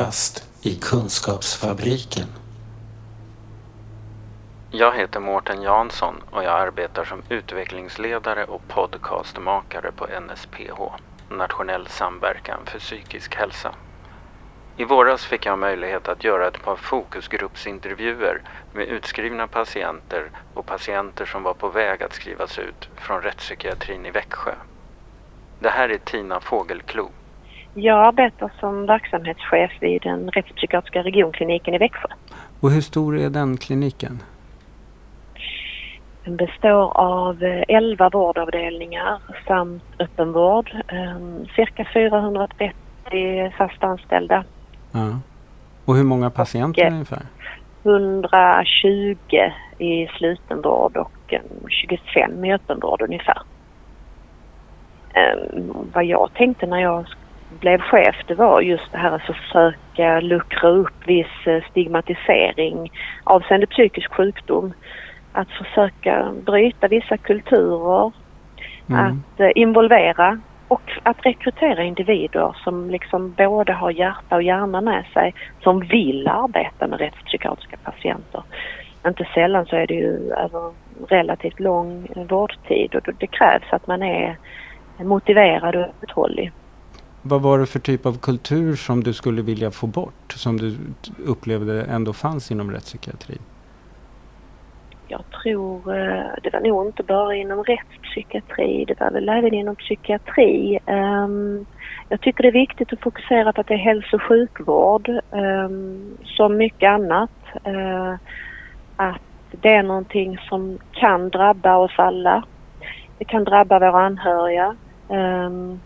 rast i Kunskapsfabriken. Jag heter Mårten Jansson och jag arbetar som utvecklingsledare och podcastmakare på NSPH, Nationell samverkan för psykisk hälsa. I våras fick jag möjlighet att göra ett par fokusgruppsintervjuer med utskrivna patienter och patienter som var på väg att skrivas ut från rättspsykiatrin i Växjö. Det här är Tina Fågelklou. Jag arbetar som verksamhetschef vid den rättspsykiatriska regionkliniken i Växjö. Och hur stor är den kliniken? Den består av 11 vårdavdelningar samt öppenvård. ehm, Cirka 430 fast anställda. Ja. Och hur många patienter Och, eh, ungefär? 120 i slutenvård och eh, 25 i öppenvård ungefär. Ehm, vad jag tänkte när jag blev chef det var just det här att försöka luckra upp viss eh, stigmatisering avseende psykisk sjukdom. Att försöka bryta vissa kulturer, Mm. att eh, involvera och att rekrytera individer som liksom både har hjärta och hjärna med sig som vill arbeta med rättspsykiatriska patienter. Inte sällan så är det ju över relativt lång eh, vårdtid och det krävs att man är motiverad och uthållig. Vad var det för typ av kultur som du skulle vilja få bort? Som du upplevde ändå fanns inom rättspsykiatrin? Jag tror eh, det var nog inte bara inom rättspsykiatri, det var väl även inom psykiatri. Ehm, jag tycker det är viktigt att fokusera på att det är hälso och sjukvård ehm, som mycket annat. Eh, att det är någonting som kan drabba oss alla. Det kan drabba våra anhöriga. Ehm,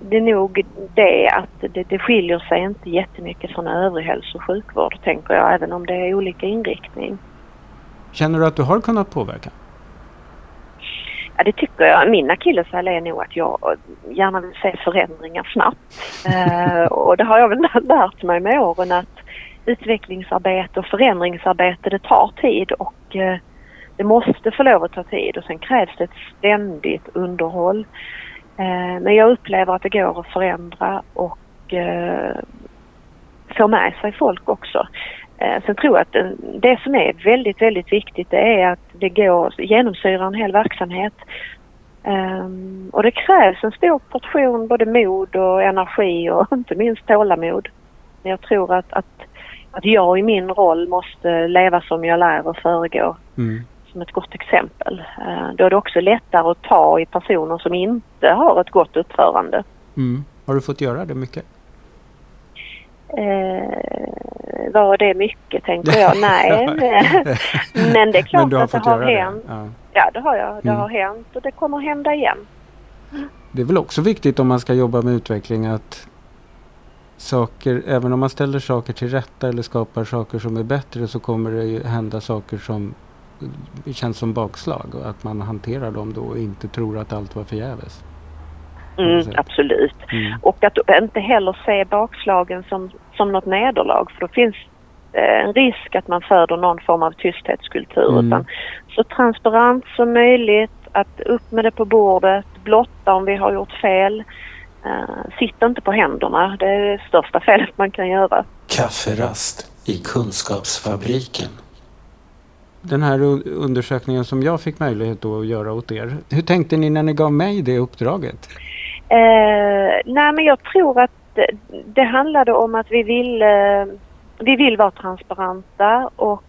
det är nog det att det, det skiljer sig inte jättemycket från övrig hälso och sjukvård tänker jag, även om det är olika inriktning. Känner du att du har kunnat påverka? Ja, det tycker jag. Min akilleshäl är nog att jag gärna vill se förändringar snabbt. Eh, och det har jag väl lärt mig med åren att utvecklingsarbete och förändringsarbete det tar tid och eh, det måste få lov att ta tid och sen krävs det ett ständigt underhåll. Eh, men jag upplever att det går att förändra och eh, få med sig folk också. Eh, sen tror jag att det som är väldigt, väldigt viktigt det är att det går genomsyrar en hel verksamhet. Ehm, och det krävs en stor portion både mod och energi och inte minst tålamod. Men jag tror att, att, att jag i min roll måste leva som jag lär och föregå Mm som ett gott exempel. Eh, då är det också lättare att ta i personer som inte har ett gott uppförande. Mm. Har du fått göra det mycket? Eh, var det mycket tänker jag? Nej. Men det är klart att det har hänt. det? Ja. Ja, det har jag. Det Mm. har hänt och det kommer hända igen. Det är väl också viktigt om man ska jobba med utveckling att saker, även om man ställer saker till rätta eller skapar saker som är bättre så kommer det hända saker som känns som bakslag och att man hanterar dem då och inte tror att allt var förgäves. Mm, absolut. Mm. Och att inte heller se bakslagen som, som något nederlag för då finns eh, en risk att man föder någon form av tysthetskultur. Mm. Utan så transparent som möjligt, att upp med det på bordet, blotta om vi har gjort fel. Uh, sitta inte på händerna, det är det största felet man kan göra. Kafferast i Kunskapsfabriken. Den här un- undersökningen som jag fick möjlighet att göra åt er. Hur tänkte ni när ni gav mig det uppdraget? Eh, nej men jag tror att det, handlade om att vi vill, eh, vi vill vara transparenta och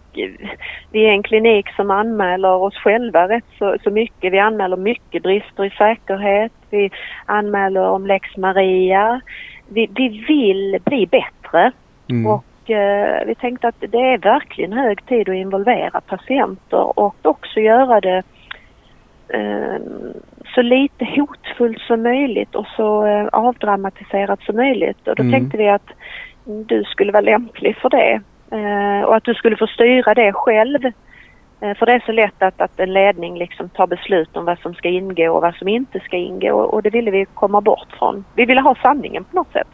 vi är en klinik som anmäler oss själva rätt så, så mycket. Vi anmäler mycket brister i säkerhet. Vi anmäler om lex Maria. Vi, vi vill bli bättre Mm. och eh, vi tänkte att det är verkligen hög tid att involvera patienter och också göra det eh, så lite hotfullt som möjligt och så eh, avdramatiserat som möjligt. Och då Mm. tänkte vi att du skulle vara lämplig för det eh, och att du skulle få styra det själv. Eh, för det är så lätt att, att en ledning liksom tar beslut om vad som ska ingå och vad som inte ska ingå och det ville vi komma bort från. Vi ville ha sanningen på något sätt.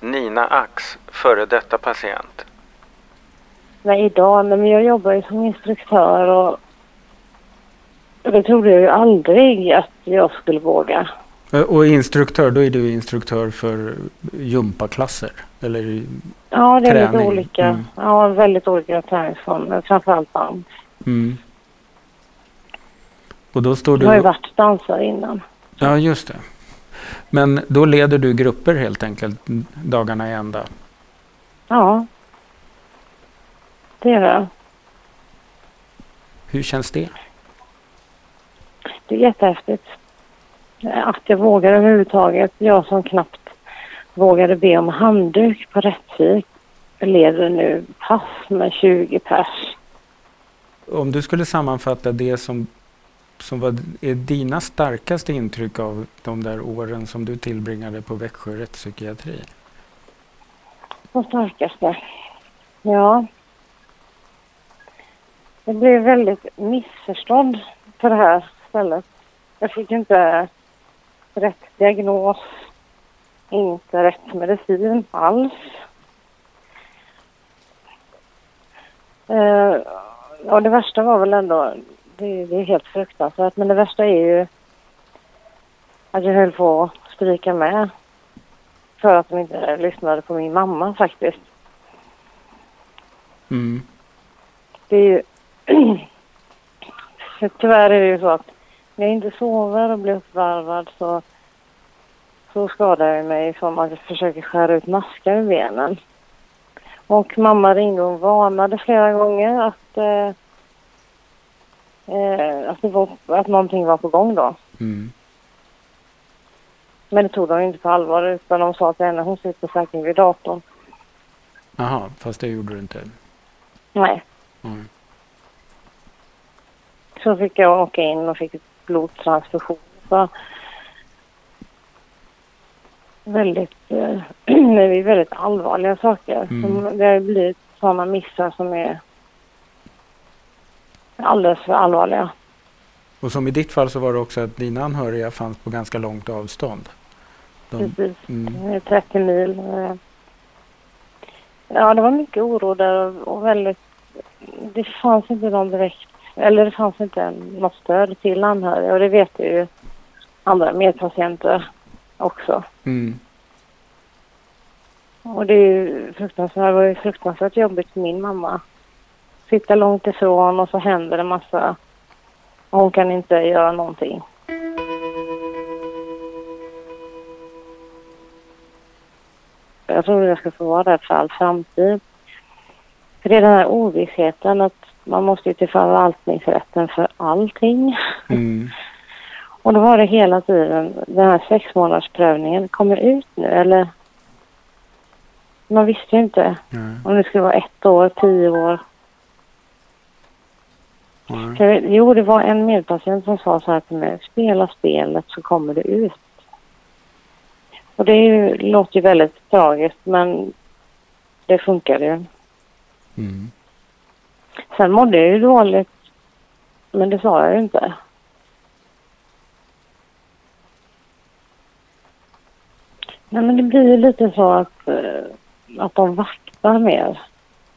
Nina Ax, före detta patient. Nej, idag, men jag jobbar ju som instruktör och det trodde jag ju aldrig att jag skulle våga. Eh, Och instruktör, då är du instruktör för gympaklasser? Eller? Ja, det är Träning, lite olika. mm. Ja, väldigt olika träningsformer. Framförallt dans. Mm. Och då står Jag har ju du... varit dansare innan. Ja, just det. Men då leder du grupper helt enkelt dagarna i ända? Ja. Det gör jag. Hur känns det? Det är jättehäftigt. Att jag vågar överhuvudtaget. Jag som knappt vågade be om handduk på Rättvik leder nu pass med 20 pers. Om du skulle sammanfatta det som, som var, är dina starkaste intryck av de där åren som du tillbringade på Växjö rättspsykiatri? De starkaste. Ja. Jag blev väldigt missförstådd på det här stället. Jag fick inte rätt diagnos, inte rätt medicin alls. Eh, och det värsta var väl ändå, det, det är helt fruktansvärt, men det värsta är ju att jag höll på att stryka med för att de inte lyssnade på min mamma faktiskt. Mm. Det är ju... Tyvärr är det ju så att när jag inte sover och blir uppvarvad så, så skadar jag mig som att jag försöker skära ut maskar i benen. Och mamma ringde och varnade flera gånger att, eh, eh, att, det var, att någonting var på gång då. Mm. Men det tog de inte på allvar utan de sa till henne hon sitter säkert vid datorn. Jaha, fast det gjorde du inte. Nej. Mm. Så fick jag åka in och fick ett blodtransfusion. Så väldigt, eh, väldigt allvarliga saker. Mm. Som- Det har blivit sådana missar som är alldeles för allvarliga. Och som i ditt fall så var det också att dina anhöriga fanns på ganska långt avstånd. De, Precis. mm, Eh, 30 mil. Ja, det var mycket oro där och- och väldigt... Det fanns inte någon direkt... Eller det fanns inte något stöd till anhöriga och det vet ju andra medpatienter också. mm, Och det är ju fruktansvärt, det var ju fruktansvärt jobbigt för min mamma. Sitta långt ifrån och så händer det massa. Hon kan inte göra någonting. Jag tror jag ska få vara där för all framtid. För det är den här ovissheten att man måste ju till förvaltningsrätten för allting. mm, Och då var det hela tiden, den här sex månaders prövningen kommer ut nu eller? Man visste ju inte nej, om det skulle vara ett år, tio år. Jag vet- Jo, det var en medpatient som sa så här till mig, spela spelet så kommer det ut. Och det ju, låter ju väldigt tragiskt men det funkade ju. Mm. Sen mådde jag ju dåligt men det sa jag ju inte. Nej men det blir ju lite så att, eh, att de vaktar mer.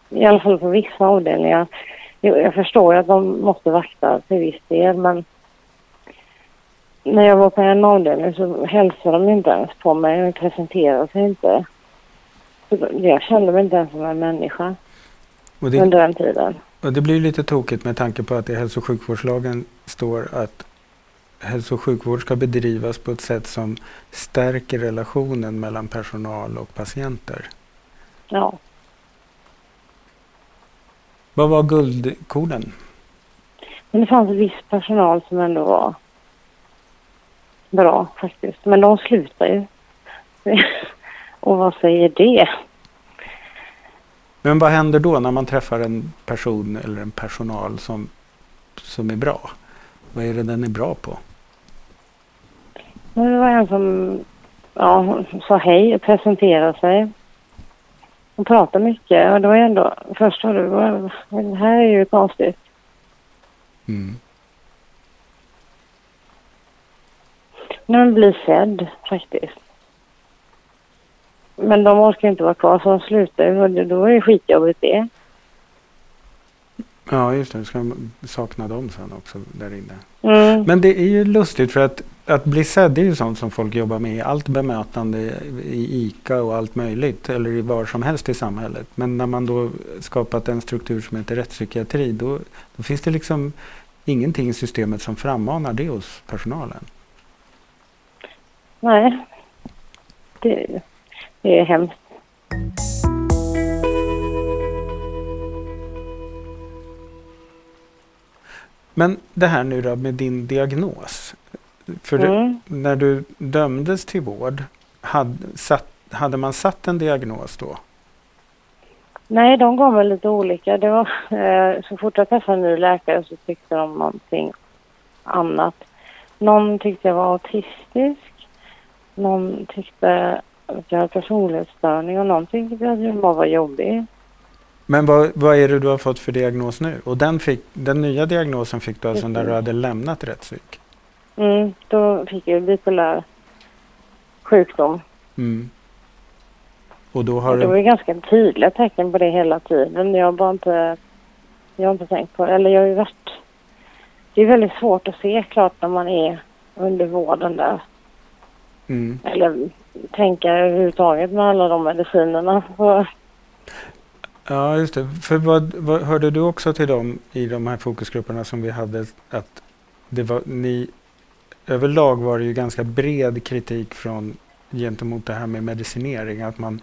I alla fall på vissa avdelningar. Jo, Jag förstår att de måste vakta till viss del men när jag var på en avdelning så hälsade de inte ens på mig och presenterade sig inte. Så Jag kände mig inte ens som en människa Och, det, under den tiden. och det blir lite tokigt med tanke på att i hälso och sjukvårdslagen står att hälso och sjukvård ska bedrivas på ett sätt som stärker relationen mellan personal och patienter. Ja. Vad var guldkoden? Men det fanns viss personal som ändå var bra faktiskt. Men de slutar ju. Och vad säger det? Men vad händer då när man träffar en person eller en personal som, som är bra? Vad är det den är bra på? Det var en som ja, sa hej och presenterade sig. Och pratade mycket. Och det var ändå, först var det, "Vad- det här är ju konstigt. Mm. När man blir sedd faktiskt. Men de orkar inte vara kvar så de slutar ju. och Då är det skitjobbigt det. Ja, just det. Du ska sakna dem sen också där inne. Mm. Men det är ju lustigt för att, att bli sedd är ju sånt som folk jobbar med i allt bemötande i ICA och allt möjligt eller i var som helst i samhället. Men när man då skapat en struktur som heter rättspsykiatri då, då finns det liksom ingenting i systemet som frammanar det hos personalen. Nej. Det, det är hemskt. Men det här nu då med din diagnos. För Mm. när du dömdes till vård, hade, satt, hade man satt en diagnos då? Nej, de gav mig lite olika. Det var, eh, så fort jag träffade en ny läkare så tyckte de någonting annat. Någon tyckte jag var autistisk. Någon tyckte att jag hade personlighetsstörning och någon tyckte att jag bara var jobbig. Men vad, vad är det du har fått för diagnos nu? Och den, fick, den nya diagnosen fick du alltså när du hade lämnat rättspsyk? Mm, då fick jag bipolär sjukdom. Mm. Och då har Och det var ju ganska tydliga tecken på det hela tiden. Jag har bara inte, jag har inte tänkt på det. Eller jag har ju varit... Det är väldigt svårt att se klart när man är under vården där. Mm. Eller tänka överhuvudtaget med alla de medicinerna. Så, Ja, just det. För vad, vad, hörde du också till dem i de här fokusgrupperna som vi hade att det var ni överlag var det ju ganska bred kritik från gentemot det här med medicinering. Att man,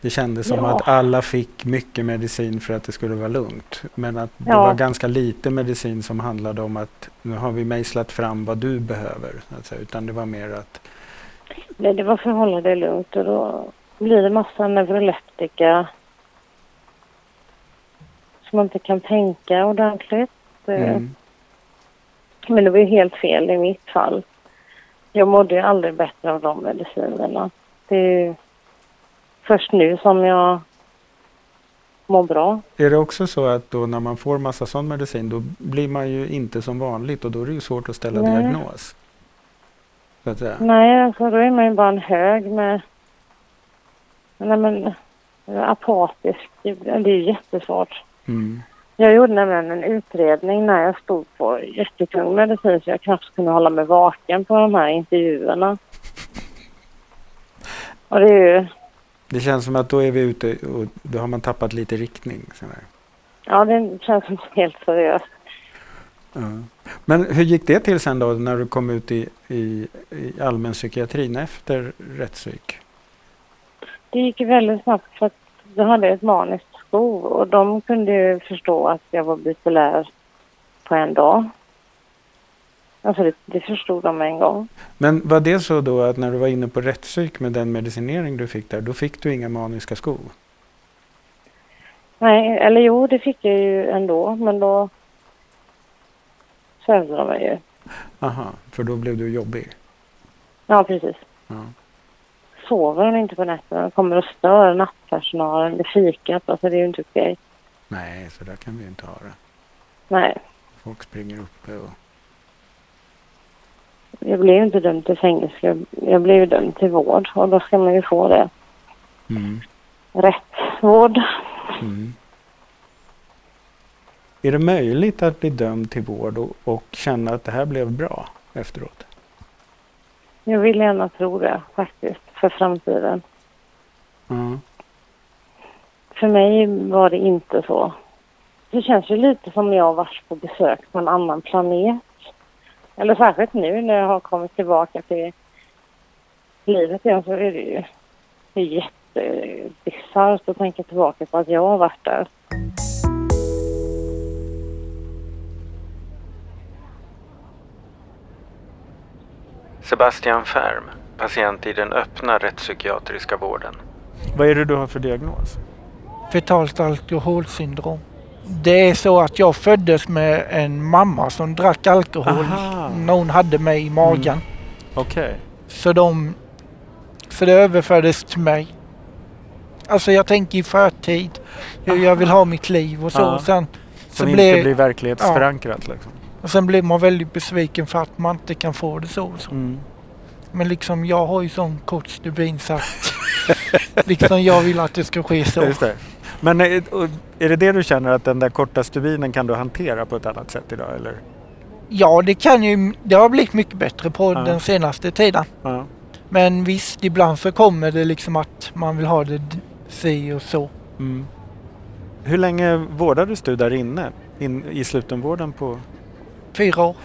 det kändes som Ja. att alla fick mycket medicin för att det skulle vara lugnt. Men att det Ja. var ganska lite medicin som handlade om att nu har vi mejslat fram vad du behöver. Så att säga. Utan det var mer att nej, det var för att hålla det lugnt och då blir det massa neuroleptika. Som man inte kan tänka ordentligt. Det- mm, Men det var ju helt fel i mitt fall. Jag mådde ju aldrig bättre av de medicinerna. Det är ju först nu som jag mår bra. Är det också så att då när man får massa sån medicin då blir man ju inte som vanligt och då är det ju svårt att ställa Nej. diagnos? Så att säga. Nej, alltså då är man ju bara en hög med... Nej men, apatisk. Det är ju jättesvårt. Mm. Jag gjorde nämligen en utredning när jag stod på jättetung medicin så jag knappt kunde hålla mig vaken på de här intervjuerna. Och det är ju... Det känns som att då är vi ute och då har man tappat lite riktning. Sådär. Ja, det känns inte helt seriöst. Ja. Men hur gick det till sen då när du kom ut i, i, i allmänpsykiatrin efter rättspsyk? Det gick väldigt snabbt för att jag hade ett maniskt skov och de kunde ju förstå att jag var bipolär på en dag. Alltså det, det förstod de en gång. Men var det så då att när du var inne på rättspsyk med den medicinering du fick där, då fick du inga maniska skov? Nej, eller jo, det fick jag ju ändå, men då sövde de mig ju. Aha, för då blev du jobbig? Ja, precis. Ja. Sover de inte på nätterna, kommer och stör nattpersonalen, det fikat, alltså det är ju inte okej. Nej, så där kan vi inte ha det. Nej, Folk springer uppe och... jag blev ju inte dömd till fängelse, jag, jag blev ju dömd till vård och då ska man ju få det. Mm. Rätt vård. Mm. Är det möjligt att bli dömd till vård och, och känna att det här blev bra efteråt? Jag vill gärna tro det faktiskt, för framtiden. Ja. För mig var det inte så. Det känns ju lite som jag har varit på besök på en annan planet. Eller särskilt nu när jag har kommit tillbaka till livet igen så är det ju det är jättebisarrt att tänka tillbaka på att jag har varit där. Sebastian Färm, patient i den öppna rättspsykiatriska vården. Vad är det du har för diagnos? fetalt alkoholsyndrom. Det är så att jag föddes med en mamma som drack alkohol Aha. när hon hade mig i magen. Okej. Så, de, så det överfördes till mig. Alltså jag tänker i förtid hur jag vill ha mitt liv och så. Ja. Sen, så Som inte blev, blir verklighetsförankrat liksom. och sen blir man väldigt besviken för att man inte kan få det så. så. Mm. Men liksom jag har ju sån kort stubin så liksom jag vill att det ska ske så. Men är, och är det det du känner att den där korta stubinen kan du hantera på ett annat sätt idag eller? Ja, det kan ju, det har blivit mycket bättre på Ja. den senaste tiden. Ja. Men visst, ibland så kommer det liksom att man vill ha det si och så. Mm. Hur länge vårdades du där inne in, i slutenvården? På, Fyra år.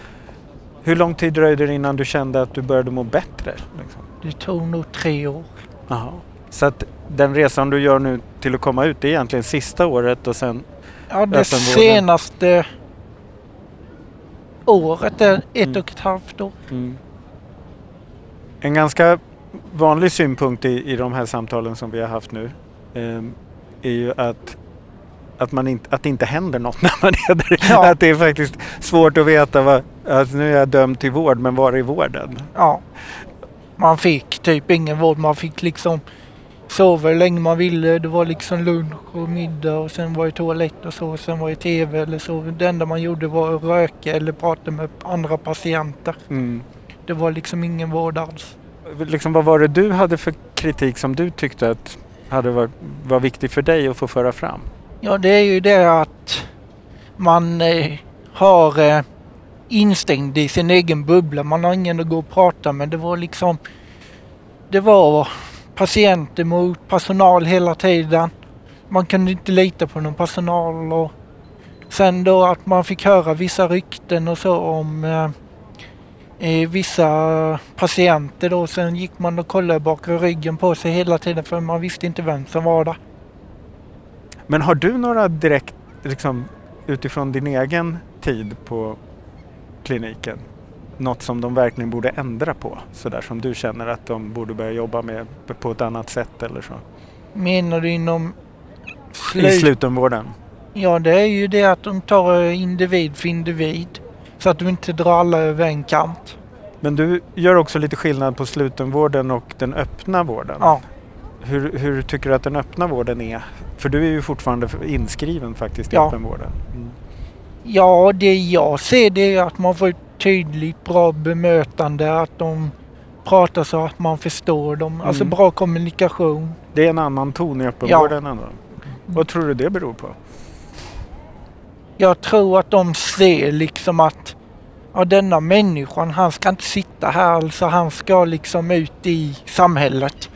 Hur lång tid dröjde det innan du kände att du började må bättre? Liksom? Det tog nog tre år. Jaha. Så att den resan du gör nu till att komma ut det är egentligen sista året och sen Ja, det senaste året är ett Mm. och ett halvt år. En ganska vanlig synpunkt i, i de här samtalen som vi har haft nu eh, är ju att, att, man inte, att det inte händer något när man är där. Ja. Att det är faktiskt svårt att veta vad, att nu är jag dömd till vård men var är vården? Ja. Man fick typ ingen vård. Man fick liksom sova hur länge man ville. Det var liksom lunch och middag och sen var det toalett och så. Och sen var det tv eller så. Det enda man gjorde var att röka eller prata med andra patienter. Mm. Det var liksom ingen vård alls. Liksom, vad var det du hade för kritik som du tyckte att hade var, var viktig för dig att få föra fram? Ja, det är ju det att man eh, har eh, instängd i sin egen bubbla. Man har ingen att gå och prata med. Det var liksom... Det var patienter mot personal hela tiden. Man kunde inte lita på någon personal och sen då att man fick höra vissa rykten och så om eh, eh vissa patienter då. Sen gick man och kollade bak ryggen på sig hela tiden för man visste inte vem som var där. Men har du några direkt, liksom, utifrån din egen tid på kliniken, något som de verkligen borde ändra på? Sådär som du känner att de borde börja jobba med på ett annat sätt eller så? Menar du inom I slut? slutenvården? Ja, det är ju det att de tar eh, individ för individ. Så att du inte drar alla över en kant. Men du gör också lite skillnad på slutenvården och den öppna vården. Ja. Hur, hur tycker du att den öppna vården är? För du är ju fortfarande inskriven faktiskt i Ja. öppenvården. Mm. Ja, det jag ser det är att man får ett tydligt bra bemötande. Att de pratar så att man förstår dem. Alltså Mm. bra kommunikation. Det är en annan ton i öppenvården ändå. Vad tror du det beror på? Jag tror att de ser liksom att ja, denna människan, han ska inte sitta här. Alltså han ska liksom ut i samhället.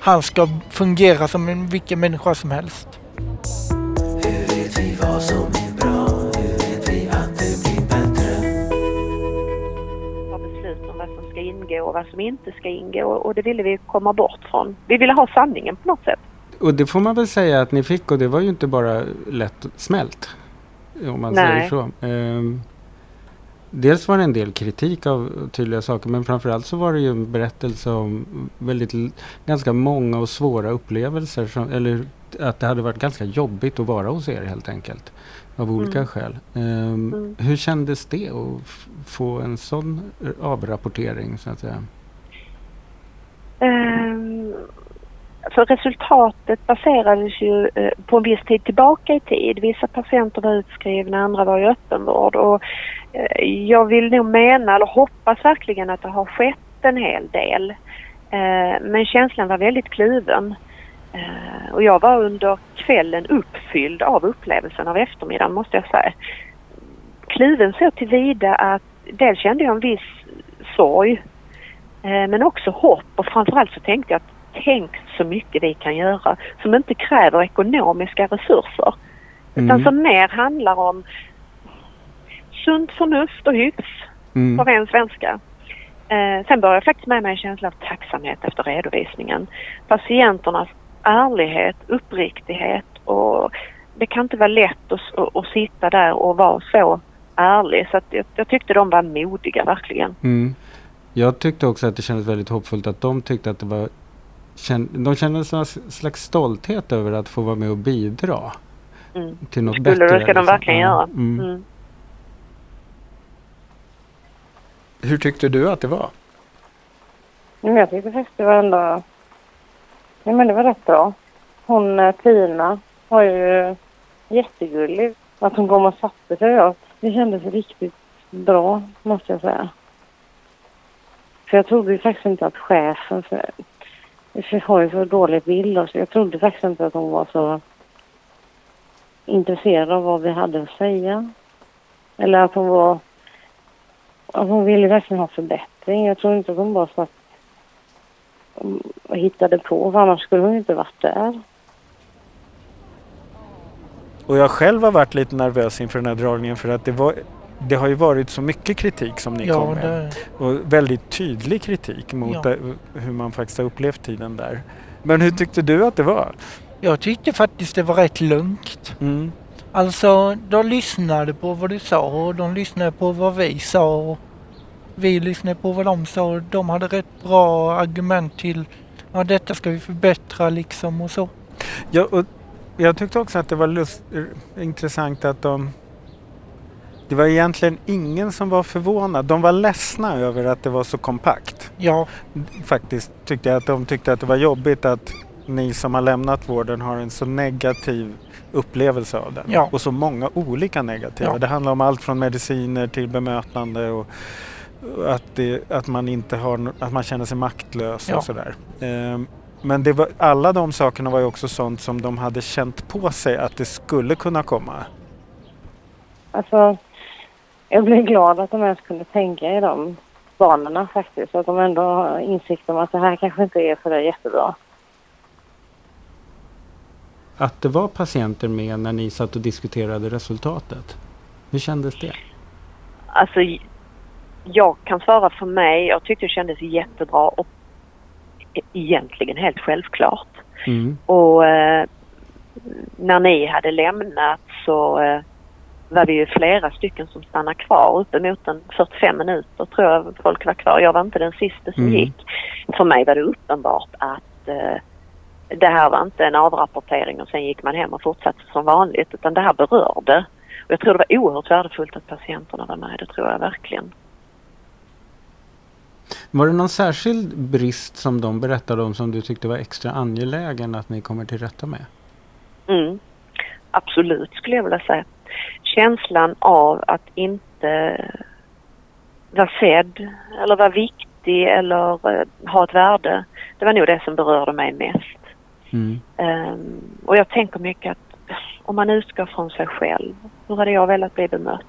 Han ska fungera som en, vilken människa som helst. ta vad som inte ska ingå och det ville vi komma bort från. Vi ville ha sanningen på något sätt. Och det får man väl säga att ni fick och det var ju inte bara lätt smält. Om man säger Nej. så. Ehm, dels var det en del kritik av tydliga saker men framförallt så var det ju en berättelse om väldigt ganska många och svåra upplevelser. Som, eller att det hade varit ganska jobbigt att vara hos er helt enkelt. Av olika Mm. skäl. Ehm, Mm. Hur kändes det att få en sån r- avrapportering så att säga? Ehm, för resultatet baserades ju eh, på en viss tid tillbaka i tid. Vissa patienter var utskrivna, andra var i öppenvård. Och, eh, jag vill nog mena, eller hoppas verkligen att det har skett en hel del. Eh, men känslan var väldigt kluven. Eh, och jag var under kvällen uppfylld av upplevelsen av eftermiddagen måste jag säga. Kluven så tillvida att dels kände jag en viss sorg Eh, Men också hopp och framförallt så tänkte jag att tänk så mycket vi kan göra som inte kräver ekonomiska resurser. Utan Mm. som mer handlar om sunt förnuft och hyfs Mm. på ren svenska. Eh, sen började jag faktiskt med mig en känsla av tacksamhet efter redovisningen. Patienternas ärlighet, uppriktighet och det kan inte vara lätt att, att, att sitta där och vara så ärlig. Så att jag, jag tyckte de var modiga verkligen. Mm. Jag tyckte också att det kändes väldigt hoppfullt att de tyckte att det var de kände en slags stolthet över att få vara med och bidra Mm. till något Skulle bättre. det ska de verkligen Ja. göra. Mm. Mm. Hur tyckte du att det var? Men jag tyckte faktiskt det var ändå... Ja, men det var rätt bra. Hon eh, Tina var ju jättegullig. Att hon kom och satte sig åt. Det kändes riktigt bra, måste jag säga. För jag trodde ju faktiskt inte att chefen... För, för har ju så dålig bild så jag trodde faktiskt inte att hon var så intresserad av vad vi hade att säga. Eller att hon var... Att hon ville verkligen ha förbättring. Jag tror inte att hon bara satt och hittade på, för annars skulle hon inte varit där. Och jag själv har varit lite nervös inför den här dragningen för att det, var, det har ju varit så mycket kritik som ni Ja, kom med. det, Och väldigt tydlig kritik mot Ja. hur man faktiskt har upplevt tiden där. Men hur tyckte du att det var? jag tyckte faktiskt det var rätt lugnt. Mm. Alltså, de lyssnade på vad du sa och de lyssnade på vad vi sa. Vi lyssnade på vad de sa och de hade rätt bra argument till ja, detta ska vi förbättra liksom och så. Ja, och jag tyckte också att det var lust, eh, intressant att de... Det var egentligen ingen som var förvånad. De var ledsna över att det var så kompakt. Ja, Faktiskt tyckte jag att de tyckte att det var jobbigt att ni som har lämnat vården har en så negativ upplevelse av den. Ja. Och så många olika negativa. Ja. Det handlar om allt från mediciner till bemötande och att, det, att, man, inte har, att man känner sig maktlös Ja. och sådär. Ehm, men det var, alla de sakerna var ju också sånt som de hade känt på sig att det skulle kunna komma. Alltså, jag blev glad att de ens kunde tänka i de banorna faktiskt. Att de ändå har insikt om att det här kanske inte är så där jättebra. Att det var patienter med när ni satt och diskuterade resultatet. Hur kändes det? Alltså, jag kan svara för mig. Jag tyckte det kändes jättebra och egentligen helt självklart. Mm. Och eh, när ni hade lämnat så eh, var vi ju flera stycken som stannade kvar. Uppemot en 45 minuter tror jag folk var kvar. Jag var inte den sista som Mm. gick. För mig var det uppenbart att eh, det här var inte en avrapportering och sen gick man hem och fortsatte som vanligt utan det här berörde. Och jag tror det var oerhört värdefullt att patienterna var med. Det tror jag verkligen. Var det någon särskild brist som de berättade om som du tyckte var extra angelägen att ni kommer till rätta med? Mm. Absolut skulle jag vilja säga. Känslan av att inte vara sedd eller vara viktig eller eh, ha ett värde. Det var nog det som berörde mig mest. Mm. Ehm, och jag tänker mycket att om man utgår från sig själv. Hur hade jag velat bli bemött?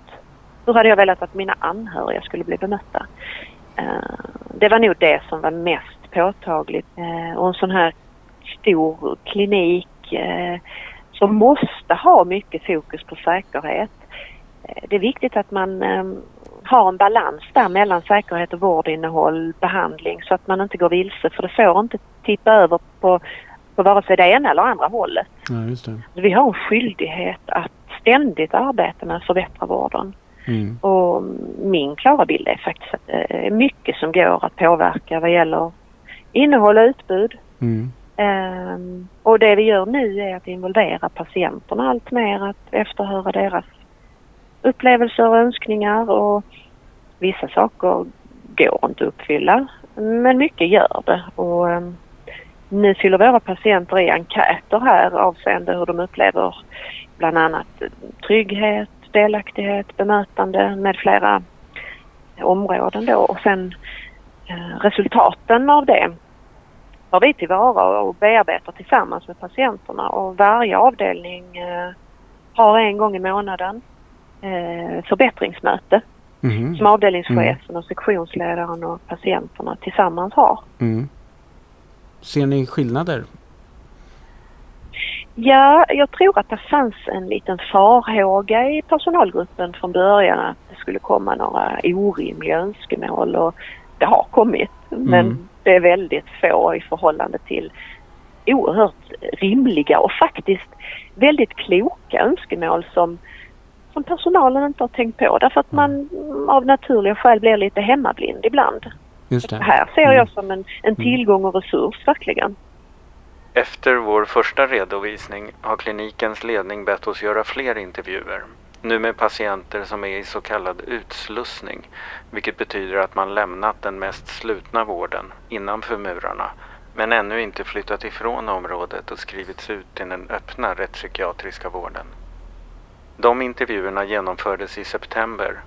Hur hade jag velat att mina anhöriga skulle bli bemötta? Ehm, det var nog det som var mest påtagligt. Ehm, och en sån här stor klinik eh, som måste ha mycket fokus på säkerhet. Eh, Det är viktigt att man eh, har en balans där mellan säkerhet och vårdinnehåll, behandling så att man inte går vilse för det får inte tippa över på, på vare sig det ena eller andra hållet. Ja. Vi har en skyldighet att ständigt arbeta med att förbättra vården. Mm. Och min klara bild är faktiskt att det är mycket som går att påverka vad gäller innehåll och utbud. Mm. Ehm, och det vi gör nu är att involvera patienterna allt mer, att efterhöra deras upplevelser och önskningar och vissa saker går inte att uppfylla men mycket gör det. Och, ehm, nu fyller våra patienter i enkäter här avseende hur de upplever bland annat trygghet, delaktighet, bemötande med flera områden då och sen eh, resultaten av det har vi tillvara och bearbetar tillsammans med patienterna och varje avdelning eh, har en gång i månaden eh, förbättringsmöte Mhm. som avdelningschefen och sektionsledaren och patienterna tillsammans har. Mm. Ser ni skillnader? Ja, jag tror att det fanns en liten farhåga i personalgruppen från början att det skulle komma några orimliga önskemål och det har kommit. Men Mm. det är väldigt få i förhållande till oerhört rimliga och faktiskt väldigt kloka önskemål som, som personalen inte har tänkt på därför att man mm, av naturliga skäl blir lite hemmablind ibland. Just Det det. här ser Mm. jag som en, en tillgång och resurs verkligen. Efter vår första redovisning har klinikens ledning bett oss göra fler intervjuer. Nu med patienter som är i så kallad utslussning, vilket betyder att man lämnat den mest slutna vården innanför murarna, men ännu inte flyttat ifrån området och skrivits ut till den öppna rättspsykiatriska vården. De intervjuerna genomfördes i september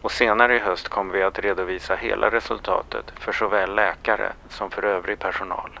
och senare i höst kommer vi att redovisa hela resultatet för såväl läkare som för övrig personal.